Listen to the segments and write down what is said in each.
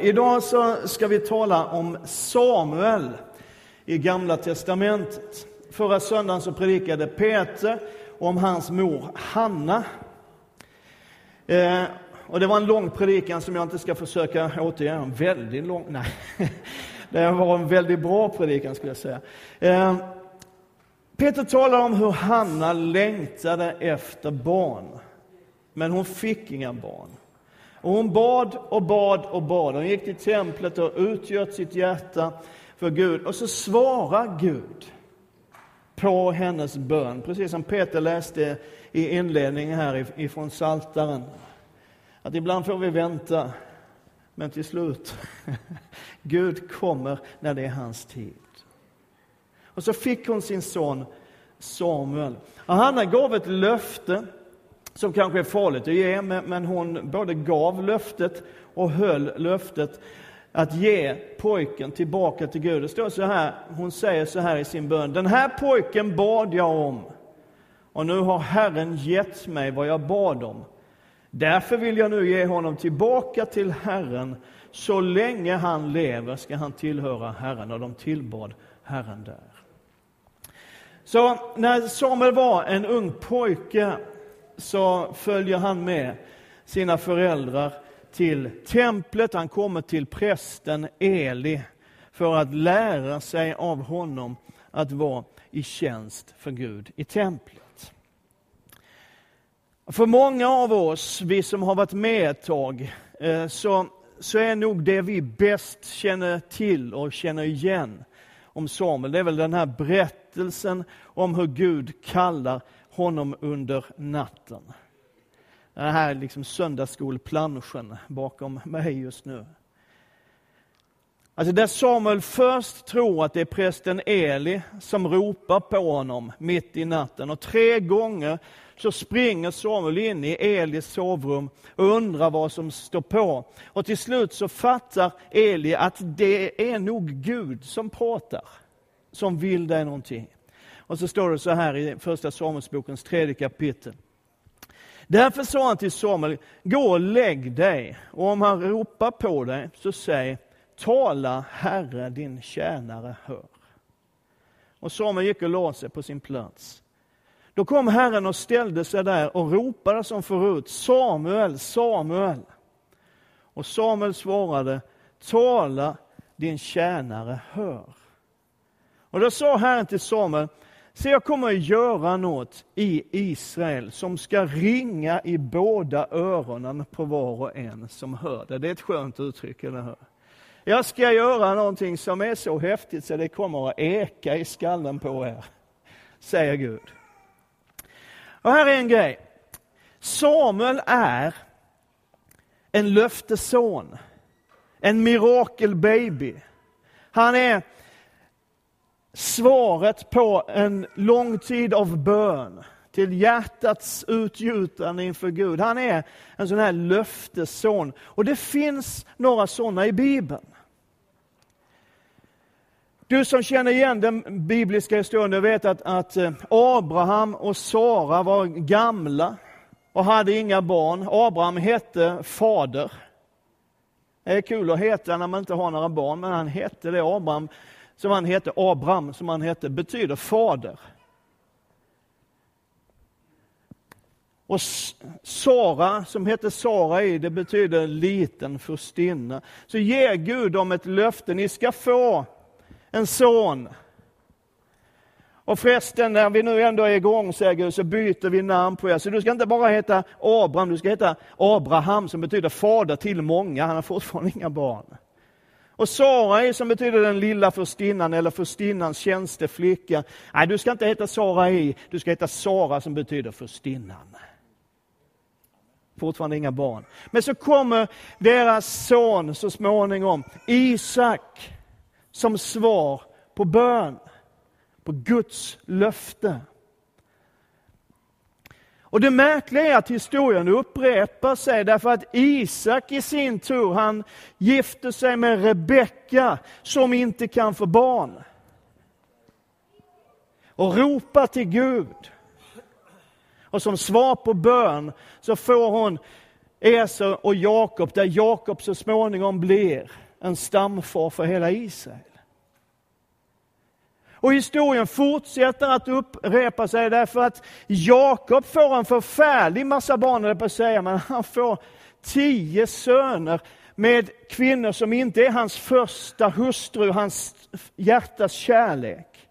Idag så ska vi tala om Samuel i Gamla Testamentet. Förra söndagen så predikade Peter om hans mor Hanna. Eh, och det var en lång predikan som jag inte ska försöka återge. En väldigt lång, nej. Det var en väldigt bra predikan skulle jag säga. Eh, Peter talar om hur Hanna längtade efter barn. Men hon fick inga barn. Och hon bad och bad och bad. Hon gick till templet och utgöt sitt hjärta för Gud. Och så svarar Gud på hennes bön, precis som Peter läste i inledningen här ifrån Saltaren. Att ibland får vi vänta, men till slut, Gud kommer när det är hans tid. Och så fick hon sin son Samuel. Och Hanna gav ett löfte som kanske är farligt att ge, men hon både gav löftet och höll löftet att ge pojken tillbaka till Gud. Det står så här, hon säger så här i sin bön. Den här pojken bad jag om och nu har Herren gett mig vad jag bad om. Därför vill jag nu ge honom tillbaka till Herren. Så länge han lever ska han tillhöra Herren. Och de tillbad Herren där. Så när Samuel var en ung pojke så följer han med sina föräldrar till templet. Han kommer till prästen Eli för att lära sig av honom att vara i tjänst för Gud i templet. För många av oss, vi som har varit med ett tag, eh, så, så är nog det vi bäst känner till och känner igen om Samuel, det är väl den här berättelsen om hur Gud kallar honom under natten. Den här liksom söndagsskolplanschen bakom mig just nu. Alltså där Samuel först tror att det är prästen Eli som ropar på honom mitt i natten. Och tre gånger så springer Samuel in i Elis sovrum och undrar vad som står på. Och till slut så fattar Eli att det är nog Gud som pratar, som vill dig någonting. Och så står det så här i första Samuelsbokens tredje kapitel. Därför sa han till Samuel, gå och lägg dig, och om han ropar på dig, så säg, tala Herre, din tjänare hör. Och Samuel gick och la sig på sin plats. Då kom Herren och ställde sig där och ropade som förut, Samuel, Samuel. Och Samuel svarade, tala, din tjänare hör. Och då sa Herren till Samuel, Se, jag kommer att göra något i Israel som ska ringa i båda öronen på var och en som hör det. Det är ett skönt uttryck, eller hur? Jag ska göra någonting som är så häftigt så det kommer att eka i skallen på er, säger Gud. Och här är en grej. Samuel är en löftesson, en mirakelbaby. Han är svaret på en lång tid av bön till hjärtats utgjutande inför Gud. Han är en sån här löftesson. Och det finns några sådana i Bibeln. Du som känner igen den bibliska historien, du vet att, att eh, Abraham och Sara var gamla och hade inga barn. Abraham hette fader. Det är kul att heta när man inte har några barn, men han hette det. Abraham som han hette, Abraham, som han hette, betyder fader. Och Sara, som hette Sarai, det betyder liten furstinna. Så ger Gud dem ett löfte, ni ska få en son. Och förresten, när vi nu ändå är igång, säger Gud, så byter vi namn på er. Så du ska inte bara heta Abraham, du ska heta Abraham, som betyder fader till många. Han har fortfarande inga barn. Och Sarai som betyder den lilla förstinnan eller förstinnans tjänsteflicka. Nej, du ska inte heta Sarai, e. du ska heta Sara som betyder förstinnan. Fortfarande inga barn. Men så kommer deras son så småningom, Isak, som svar på bön, på Guds löfte. Och det märkliga är att historien upprepar sig därför att Isak i sin tur, han gifter sig med Rebecka som inte kan få barn. Och ropar till Gud. Och som svar på bön så får hon Esau och Jakob, där Jakob så småningom blir en stamfar för hela Israel. Och historien fortsätter att upprepa sig därför att Jakob får en förfärlig massa barn, på att säga, men han får tio söner med kvinnor som inte är hans första hustru, hans hjärtas kärlek.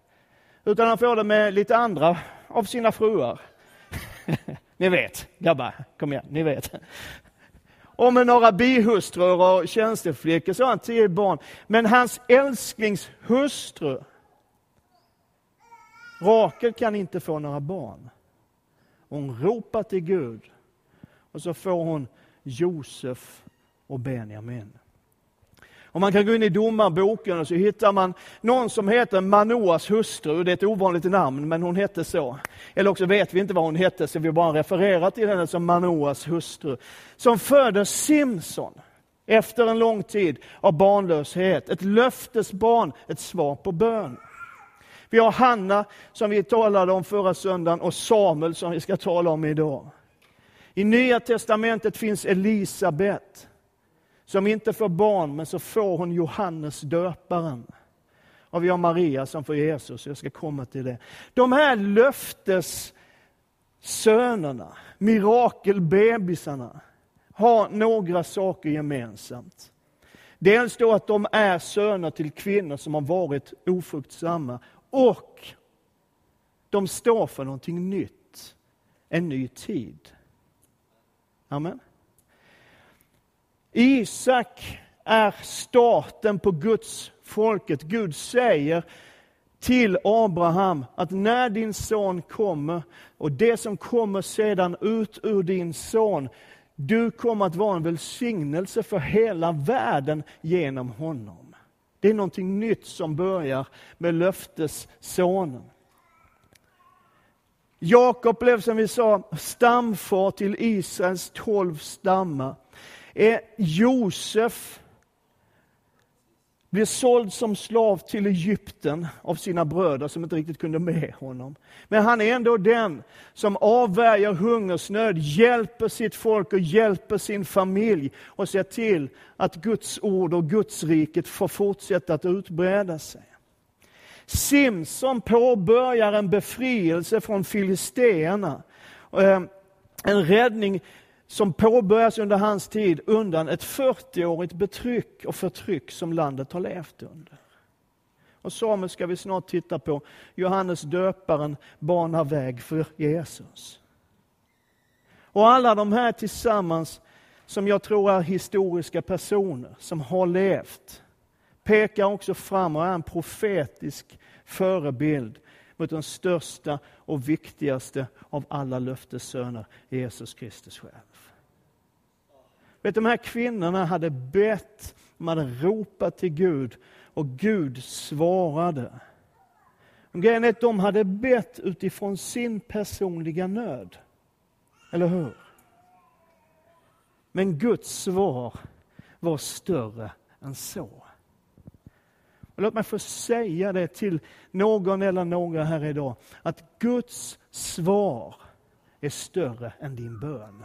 Utan han får det med lite andra av sina fruar. ni vet, grabbar, kom igen, ni vet. Och med några bihustrur och tjänsteflickor så har han tio barn. Men hans älsklingshustru, Rakel kan inte få några barn. Hon ropar till Gud och så får hon Josef och Benjamin. Om man kan gå in i domarboken och så hittar man någon som heter Manoas hustru. Det är ett ovanligt namn, men hon hette så. Eller också vet vi inte vad hon hette, så vi bara refererar till henne som Manoas hustru. Som föder Simson efter en lång tid av barnlöshet. Ett löftesbarn, ett svar på bön. Vi har Hanna som vi talade om förra söndagen och Samuel som vi ska tala om idag. I Nya Testamentet finns Elisabet som inte får barn, men så får hon Johannes döparen. Och vi har Maria som får Jesus, jag ska komma till det. De här löftessönerna, mirakelbebisarna, har några saker gemensamt. Dels då att de är söner till kvinnor som har varit ofruktsamma och de står för någonting nytt, en ny tid. Amen. Isak är starten på Guds folket. Gud säger till Abraham att när din son kommer och det som kommer sedan ut ur din son, du kommer att vara en välsignelse för hela världen genom honom. Det är någonting nytt som börjar med löftessonen. Jakob blev som vi sa stamfar till Israels tolv stammar. Josef blir såld som slav till Egypten av sina bröder som inte riktigt kunde med honom. Men han är ändå den som avvärjer hungersnöd, hjälper sitt folk och hjälper sin familj och ser till att Guds ord och Guds riket får fortsätta att utbreda sig. Simson påbörjar en befrielse från filisteerna. Eh, en räddning som påbörjas under hans tid undan ett 40-årigt betryck och förtryck som landet har levt under. Och Samuel ska vi snart titta på. Johannes döparen banar väg för Jesus. Och alla de här tillsammans, som jag tror är historiska personer som har levt, pekar också fram och är en profetisk förebild mot den största och viktigaste av alla löftessöner, Jesus Kristus själv. Vet, de här kvinnorna hade bett, de hade ropat till Gud och Gud svarade. Grejen är att de hade bett utifrån sin personliga nöd. Eller hur? Men Guds svar var större än så. Och låt mig få säga det till någon eller några här idag, att Guds svar är större än din bön.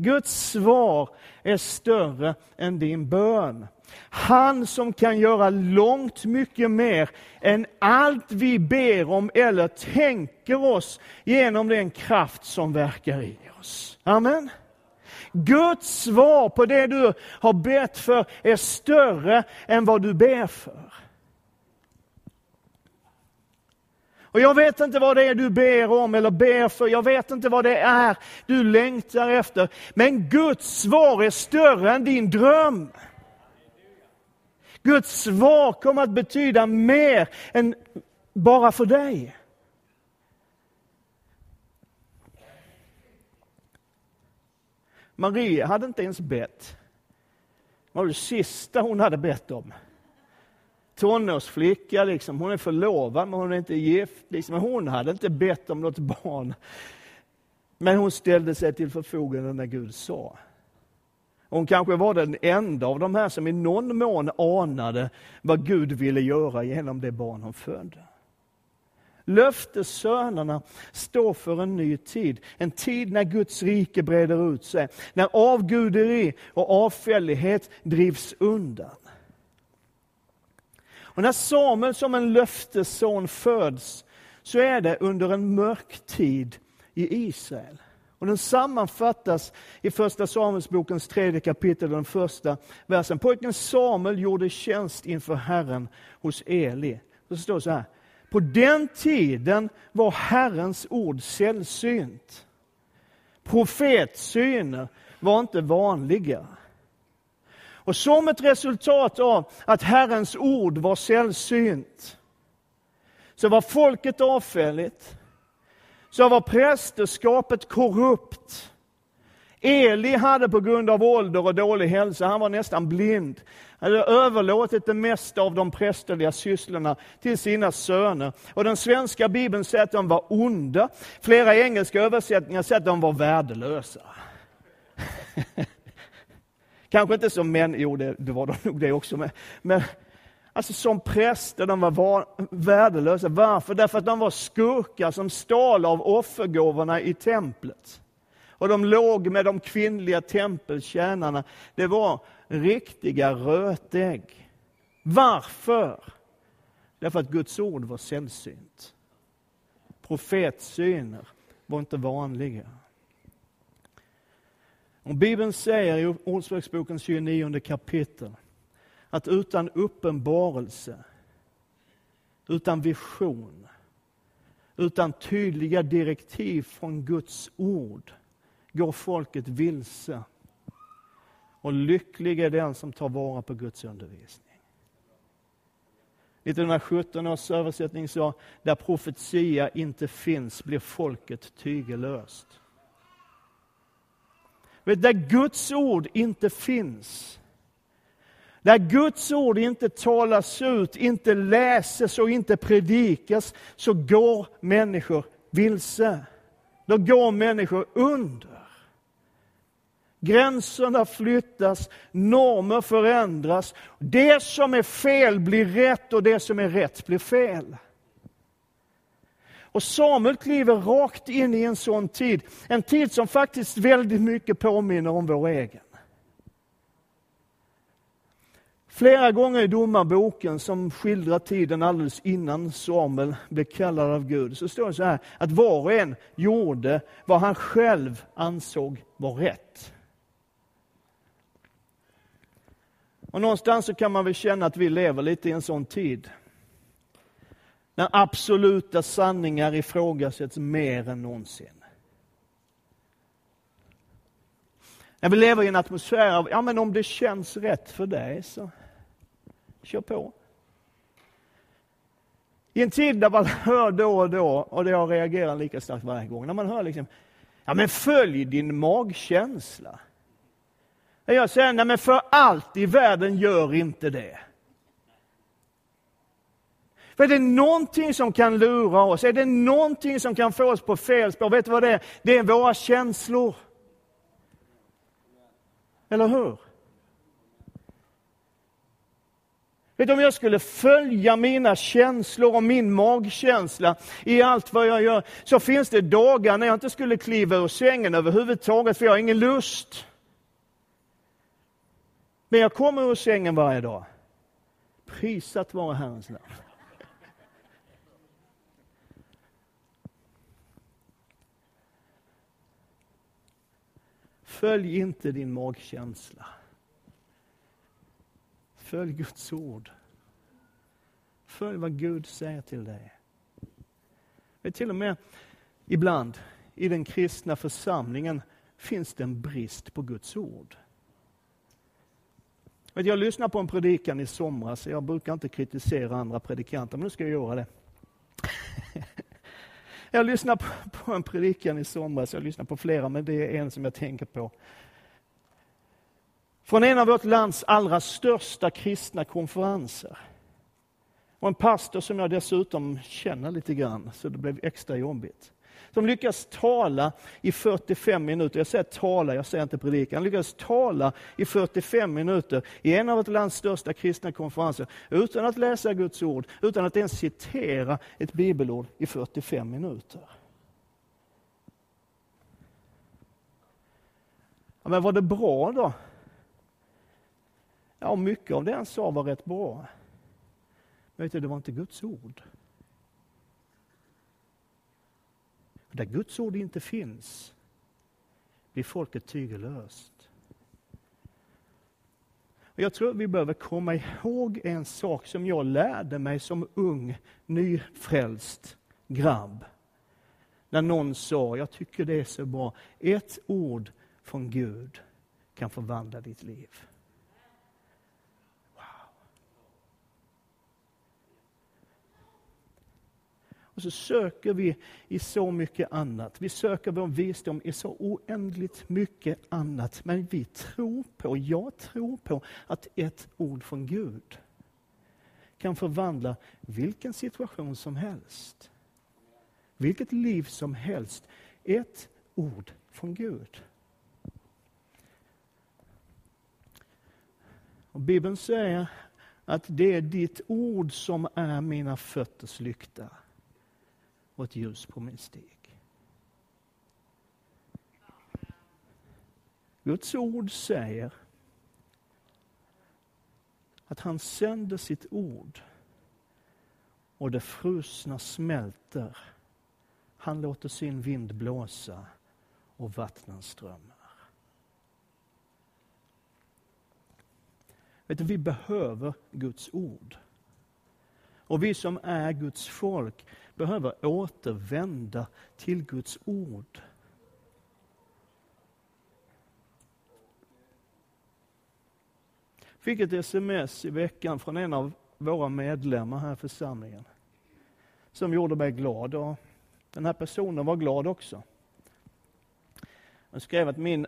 Guds svar är större än din bön. Han som kan göra långt mycket mer än allt vi ber om eller tänker oss genom den kraft som verkar i oss. Amen. Guds svar på det du har bett för är större än vad du ber för. Och jag vet inte vad det är du ber om eller ber för, jag vet inte vad det är du längtar efter. Men Guds svar är större än din dröm. Guds svar kommer att betyda mer än bara för dig. Maria hade inte ens bett. Det var det sista hon hade bett om. Tonårsflicka, liksom. hon är förlovad men hon är inte gift. Liksom. Hon hade inte bett om något barn. Men hon ställde sig till förfogande när Gud sa. Hon kanske var den enda av de här som i någon mån anade vad Gud ville göra genom det barn hon födde. Löftessönerna står för en ny tid. En tid när Guds rike breder ut sig. När avguderi och avfällighet drivs undan. Och när Samuel som en löftesson föds så är det under en mörk tid i Israel. Och den sammanfattas i Första Samuelsbokens tredje kapitel, den första versen. Pojken Samuel gjorde tjänst inför Herren hos Eli. Det står så här. På den tiden var Herrens ord sällsynt. Profetsyner var inte vanliga. Och som ett resultat av att Herrens ord var sällsynt, så var folket avfälligt, så var prästerskapet korrupt. Eli hade på grund av ålder och dålig hälsa, han var nästan blind, han hade överlåtit det mesta av de prästerliga sysslorna till sina söner. Och den svenska bibeln säger att de var onda. Flera engelska översättningar säger att de var värdelösa. Kanske inte som män, jo det, det var de nog det också, men, men alltså som präster, de var värdelösa. Varför? Därför att de var skurkar som stal av offergåvorna i templet. Och de låg med de kvinnliga tempeltjänarna. Det var riktiga rötägg. Varför? Därför att Guds ord var sällsynt. Profetsyner var inte vanliga. Och Bibeln säger i Ordspråksbokens 29 kapitel att utan uppenbarelse, utan vision, utan tydliga direktiv från Guds ord går folket vilse. Och lycklig är den som tar vara på Guds undervisning. 1917 års översättning sa, där profetia inte finns blir folket tygellöst. Där Guds ord inte finns, där Guds ord inte talas ut, inte läses och inte predikas, så går människor vilse. Då går människor under. Gränserna flyttas, normer förändras. Det som är fel blir rätt och det som är rätt blir fel. Och Samuel kliver rakt in i en sån tid, en tid som faktiskt väldigt mycket påminner om vår egen. Flera gånger i Domarboken, som skildrar tiden alldeles innan Samuel blev kallad av Gud, så står det så här att var och en gjorde vad han själv ansåg var rätt. Och någonstans så kan man väl känna att vi lever lite i en sån tid. När absoluta sanningar ifrågasätts mer än någonsin. När vi lever i en atmosfär av, ja men om det känns rätt för dig så kör på. I en tid där man hör då och då, och det jag reagerar lika starkt varje gång, när man hör liksom, ja men följ din magkänsla. Jag säger, nej men för allt i världen gör inte det. För är det någonting som kan lura oss, är det någonting som kan få oss på fel spår, vet du vad det är? Det är våra känslor. Eller hur? Vet du, om jag skulle följa mina känslor och min magkänsla i allt vad jag gör, så finns det dagar när jag inte skulle kliva ur sängen överhuvudtaget, för jag har ingen lust. Men jag kommer ur sängen varje dag. Prisat vare Herrens namn. Följ inte din magkänsla. Följ Guds ord. Följ vad Gud säger till dig. Men till och med ibland i den kristna församlingen finns det en brist på Guds ord. Jag lyssnade på en predikan i somras, jag brukar inte kritisera andra predikanter, men nu ska jag göra det. Jag lyssnade på en predikan i somras, jag lyssnade på flera, men det är en som jag tänker på. Från en av vårt lands allra största kristna konferenser. Och en pastor som jag dessutom känner lite grann, så det blev extra jobbigt. Som lyckas tala i 45 minuter, jag säger tala, jag säger inte predika, han lyckas tala i 45 minuter i en av vårt lands största kristna konferenser utan att läsa Guds ord, utan att ens citera ett bibelord i 45 minuter. Ja, men var det bra då? Ja, mycket av det han sa var rätt bra. Men vet du, det var inte Guds ord. Där Guds ord inte finns blir folket tygelöst. Jag tror vi behöver komma ihåg en sak som jag lärde mig som ung, nyfrälst grabb. När någon sa, jag tycker det är så bra, ett ord från Gud kan förvandla ditt liv. Och så söker vi i så mycket annat. Vi söker vår visdom i så oändligt mycket annat. Men vi tror på, jag tror på, att ett ord från Gud kan förvandla vilken situation som helst. Vilket liv som helst. Ett ord från Gud. Och Bibeln säger att det är ditt ord som är mina fötters lykta och ett ljus på min stig. Guds ord säger att han sänder sitt ord och det frusna smälter. Han låter sin vind blåsa och vattnen strömmar. Vet du, vi behöver Guds ord. Och vi som är Guds folk behöver återvända till Guds ord. fick ett sms i veckan från en av våra medlemmar här i församlingen. Som gjorde mig glad och den här personen var glad också. Han skrev att min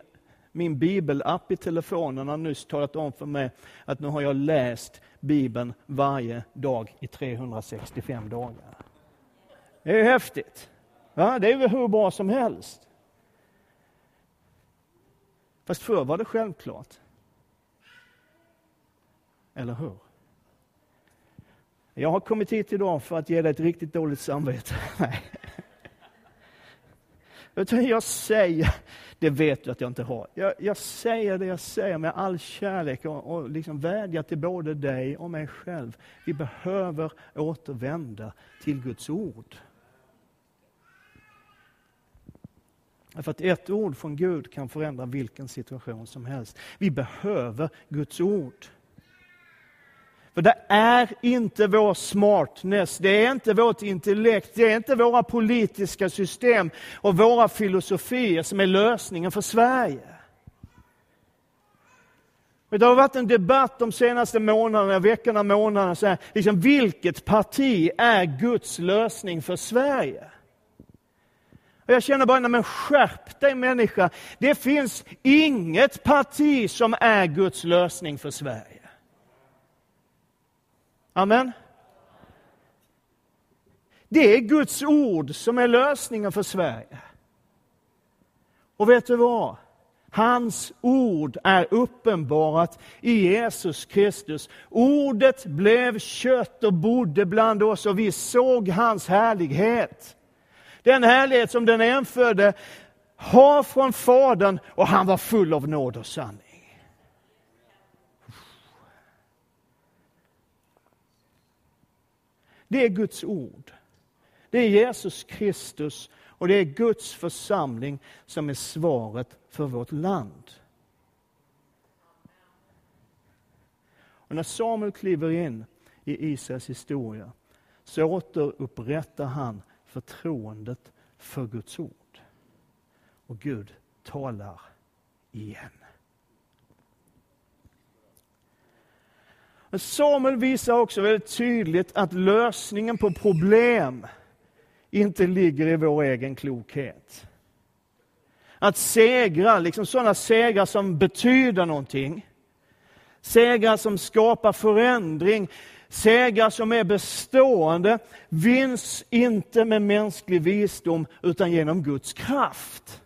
min bibelapp i telefonen har nyss talat om för mig att nu har jag läst Bibeln varje dag i 365 dagar. Det är ju häftigt. Ja, det är väl hur bra som helst. Fast förr var det självklart. Eller hur? Jag har kommit hit idag för att ge dig ett riktigt dåligt samvete. Nej. Utan jag säger, det vet du att jag inte har. Jag, jag säger det jag säger med all kärlek och, och liksom vädjar till både dig och mig själv. Vi behöver återvända till Guds ord. För att ett ord från Gud kan förändra vilken situation som helst. Vi behöver Guds ord. För det är inte vår smartness, det är inte vårt intellekt, det är inte våra politiska system och våra filosofier som är lösningen för Sverige. Det har varit en debatt de senaste månaderna, veckorna, månaderna. Så här, liksom, vilket parti är Guds lösning för Sverige? Och jag känner bara, men skärp dig människa. Det finns inget parti som är Guds lösning för Sverige. Amen. Det är Guds ord som är lösningen för Sverige. Och vet du vad? Hans ord är uppenbarat i Jesus Kristus. Ordet blev kött och bodde bland oss och vi såg hans härlighet. Den härlighet som den enfödde har från Fadern och han var full av nåd och sanning. Det är Guds ord. Det är Jesus Kristus och det är Guds församling som är svaret för vårt land. Och när Samuel kliver in i Israels historia så återupprättar han förtroendet för Guds ord. Och Gud talar igen. Men Samuel visar också väldigt tydligt att lösningen på problem inte ligger i vår egen klokhet. Att segra, liksom sådana segrar som betyder någonting, segrar som skapar förändring, Segrar som är bestående vinns inte med mänsklig visdom utan genom Guds kraft.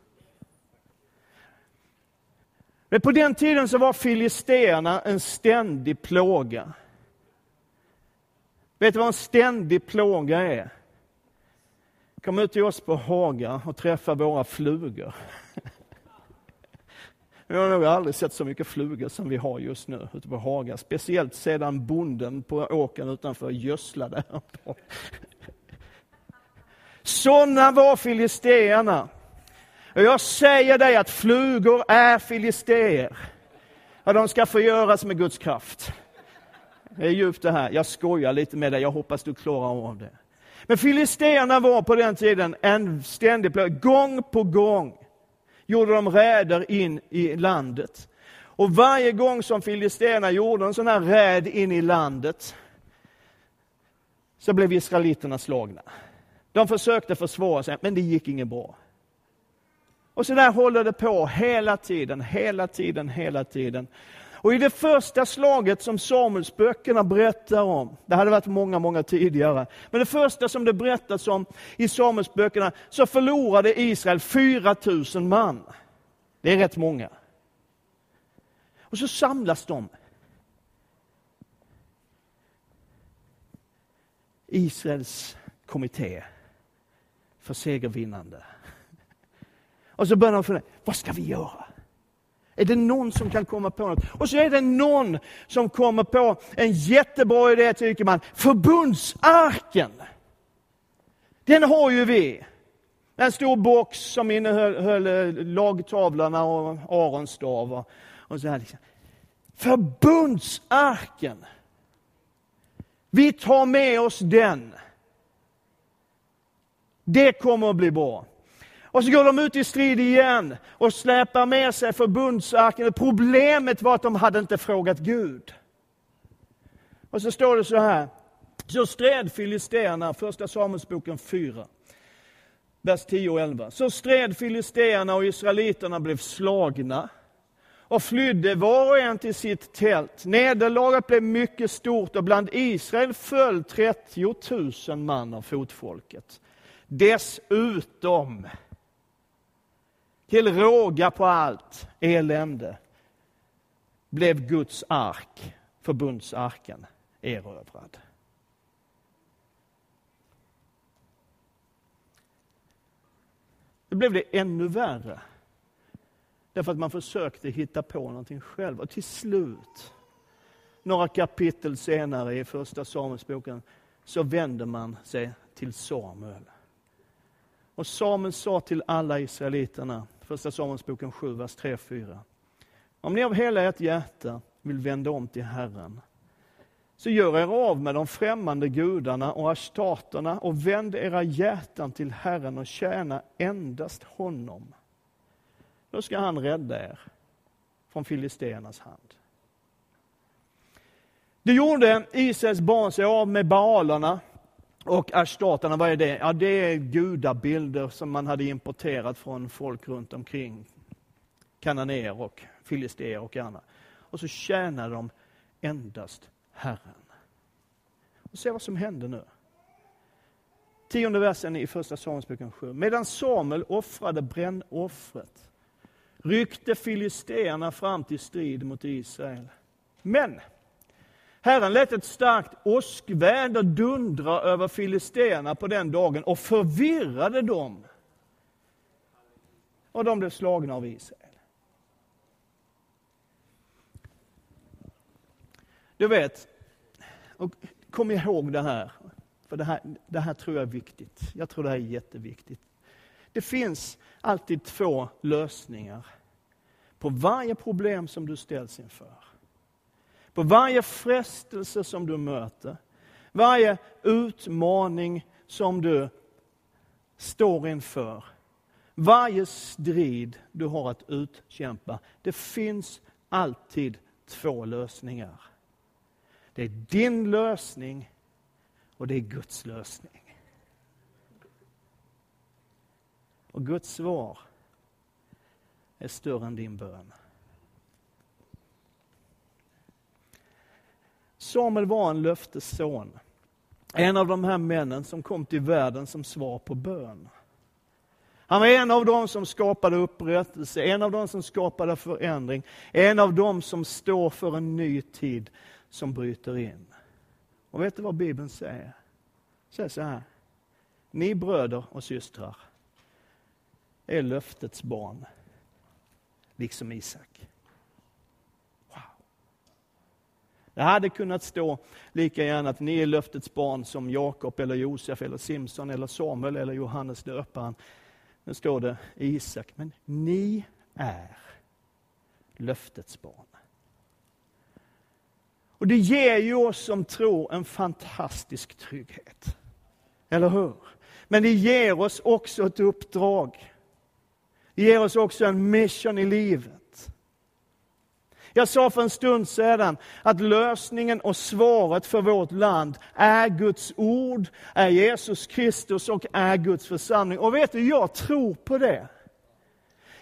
Men på den tiden så var filisterna en ständig plåga. Vet du vad en ständig plåga är? Kom ut till oss på Haga och träffa våra flugor. Vi har nog aldrig sett så mycket flugor som vi har just nu ute på Haga. Speciellt sedan bonden på åkern utanför gödslade. Sådana var filisteerna. Och jag säger dig att flugor är filisteer. Och de ska förgöras med Guds kraft. Det är djupt det här. Jag skojar lite med dig, jag hoppas du klarar av det. Men filisteerna var på den tiden en ständig plåga. Gång på gång gjorde de räder in i landet. Och varje gång som filisteerna gjorde en sån här räd in i landet så blev israeliterna slagna. De försökte försvara sig, men det gick inget bra. Och så där håller det på hela tiden, hela tiden, hela tiden. Och i det första slaget som Samuelsböckerna berättar om, det hade varit många, många tidigare, men det första som det berättas om i Samuelsböckerna, så förlorade Israel 4000 man. Det är rätt många. Och så samlas de. Israels kommitté för segervinnande. Och så börjar de fundera, vad ska vi göra? Är det någon som kan komma på något? Och så är det någon som kommer på en jättebra idé, tycker man. Förbundsarken! Den har ju vi. En stor box som innehöll eh, lagtavlorna och Arons stav. Och, och så här liksom. Förbundsarken! Vi tar med oss den. Det kommer att bli bra. Och så går de ut i strid igen och släpar med sig förbundsarken. Problemet var att de hade inte frågat Gud. Och så står det så här. Så stred filisterna, första Samuelsboken 4, vers 10 och 11. Så stred filisterna och israeliterna blev slagna och flydde var och en till sitt tält. Nederlaget blev mycket stort och bland Israel föll 30 000 man av fotfolket. Dessutom till råga på allt elände blev Guds ark, förbundsarken, erövrad. Nu blev det ännu värre. Därför att man försökte hitta på någonting själv. Och till slut, några kapitel senare i första Samuelsboken, så vänder man sig till Samuel. Och Samuel sa till alla israeliterna, Första Samuelsboken 7, vers 3-4. Om ni av hela ert hjärta vill vända om till Herren, så gör er av med de främmande gudarna och ashtaterna och vänd era hjärtan till Herren och tjäna endast honom. Då ska han rädda er från filisternas hand. Det gjorde Israels barn sig av med baalerna och ashtatarna, vad är det? Ja, det är gudabilder som man hade importerat från folk runt omkring. Kananéer och filisteer och andra. Och så tjänar de endast Herren. Och se vad som händer nu. Tionde versen i första Samuelsboken 7. Medan Samuel offrade brännoffret ryckte filisteerna fram till strid mot Israel. Men Herren lät ett starkt åskväder dundra över filisterna på den dagen och förvirrade dem. Och de blev slagna av Israel. Du vet, och kom ihåg det här, för det här, det här tror jag är viktigt. Jag tror det här är jätteviktigt. Det finns alltid två lösningar på varje problem som du ställs inför. På varje frestelse som du möter, varje utmaning som du står inför, varje strid du har att utkämpa. Det finns alltid två lösningar. Det är din lösning och det är Guds lösning. Och Guds svar är större än din bön. Samuel var en löftesson. En av de här männen som kom till världen som svar på bön. Han var en av dem som skapade upprättelse, en av dem som skapade förändring, en av dem som står för en ny tid som bryter in. Och vet du vad Bibeln säger? säger så här. Ni bröder och systrar är löftets barn, liksom Isak. Det hade kunnat stå lika gärna att ni är löftets barn som Jakob, eller Josef, eller Simson, eller Samuel, eller Johannes döparen. Nu står det Isak, men ni är löftets barn. Och det ger ju oss som tror en fantastisk trygghet. Eller hur? Men det ger oss också ett uppdrag. Det ger oss också en mission i livet. Jag sa för en stund sedan att lösningen och svaret för vårt land är Guds ord, är Jesus Kristus och är Guds församling. Och vet du, jag tror på det.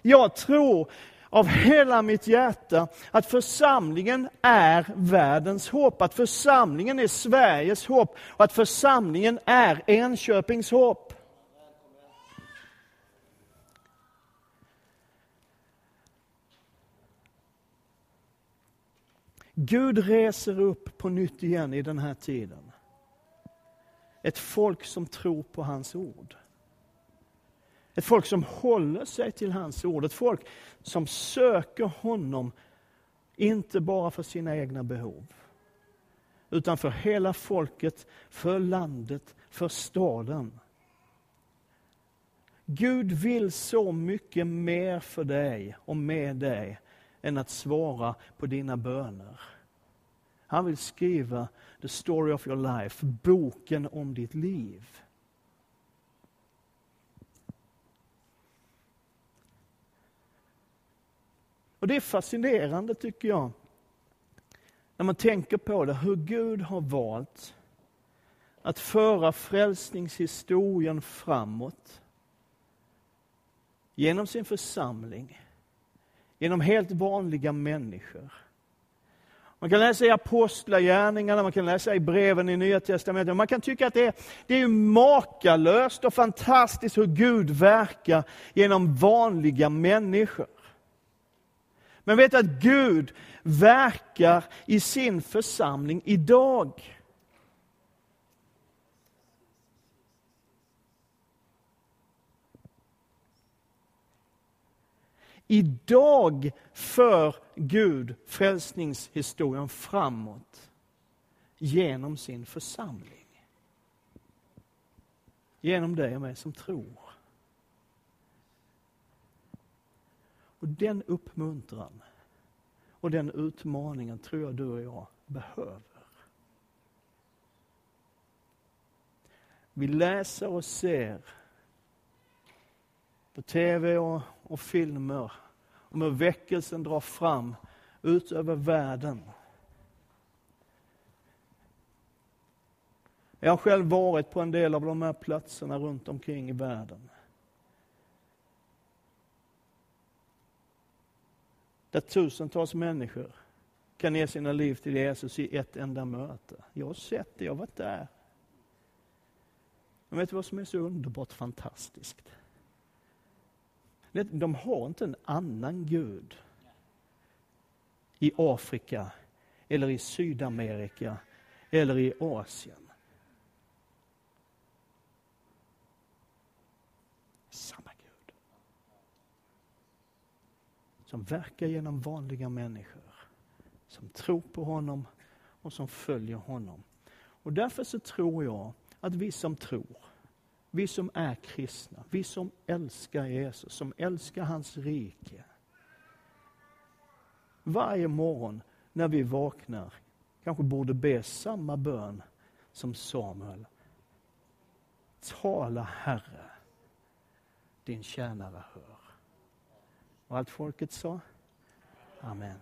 Jag tror av hela mitt hjärta att församlingen är världens hopp, att församlingen är Sveriges hopp och att församlingen är Enköpings hopp. Gud reser upp på nytt igen i den här tiden. Ett folk som tror på hans ord. Ett folk som håller sig till hans ord. Ett folk som söker honom, inte bara för sina egna behov. Utan för hela folket, för landet, för staden. Gud vill så mycket mer för dig och med dig än att svara på dina böner. Han vill skriva the story of your life, boken om ditt liv. Och Det är fascinerande tycker jag, när man tänker på det, hur Gud har valt att föra frälsningshistorien framåt genom sin församling genom helt vanliga människor. Man kan läsa i Apostlagärningarna, man kan läsa i breven i Nya Testamentet. Man kan tycka att det är, det är makalöst och fantastiskt hur Gud verkar genom vanliga människor. Men vet att Gud verkar i sin församling idag. Idag för Gud frälsningshistorien framåt genom sin församling. Genom dig och mig som tror. Och den uppmuntran och den utmaningen tror jag du och jag behöver. Vi läser och ser på tv och, och filmer om hur väckelsen drar fram ut över världen. Jag har själv varit på en del av de här platserna runt omkring i världen. Där tusentals människor kan ge sina liv till Jesus i ett enda möte. Jag har sett det, jag har varit där. Men vet du vad som är så underbart fantastiskt? De har inte en annan Gud i Afrika, eller i Sydamerika, eller i Asien. Samma Gud. Som verkar genom vanliga människor, som tror på honom och som följer honom. Och därför så tror jag att vi som tror, vi som är kristna, vi som älskar Jesus, som älskar hans rike. Varje morgon när vi vaknar kanske borde be samma bön som Samuel. Tala Herre, din tjänare hör. Och allt folket sa? Amen.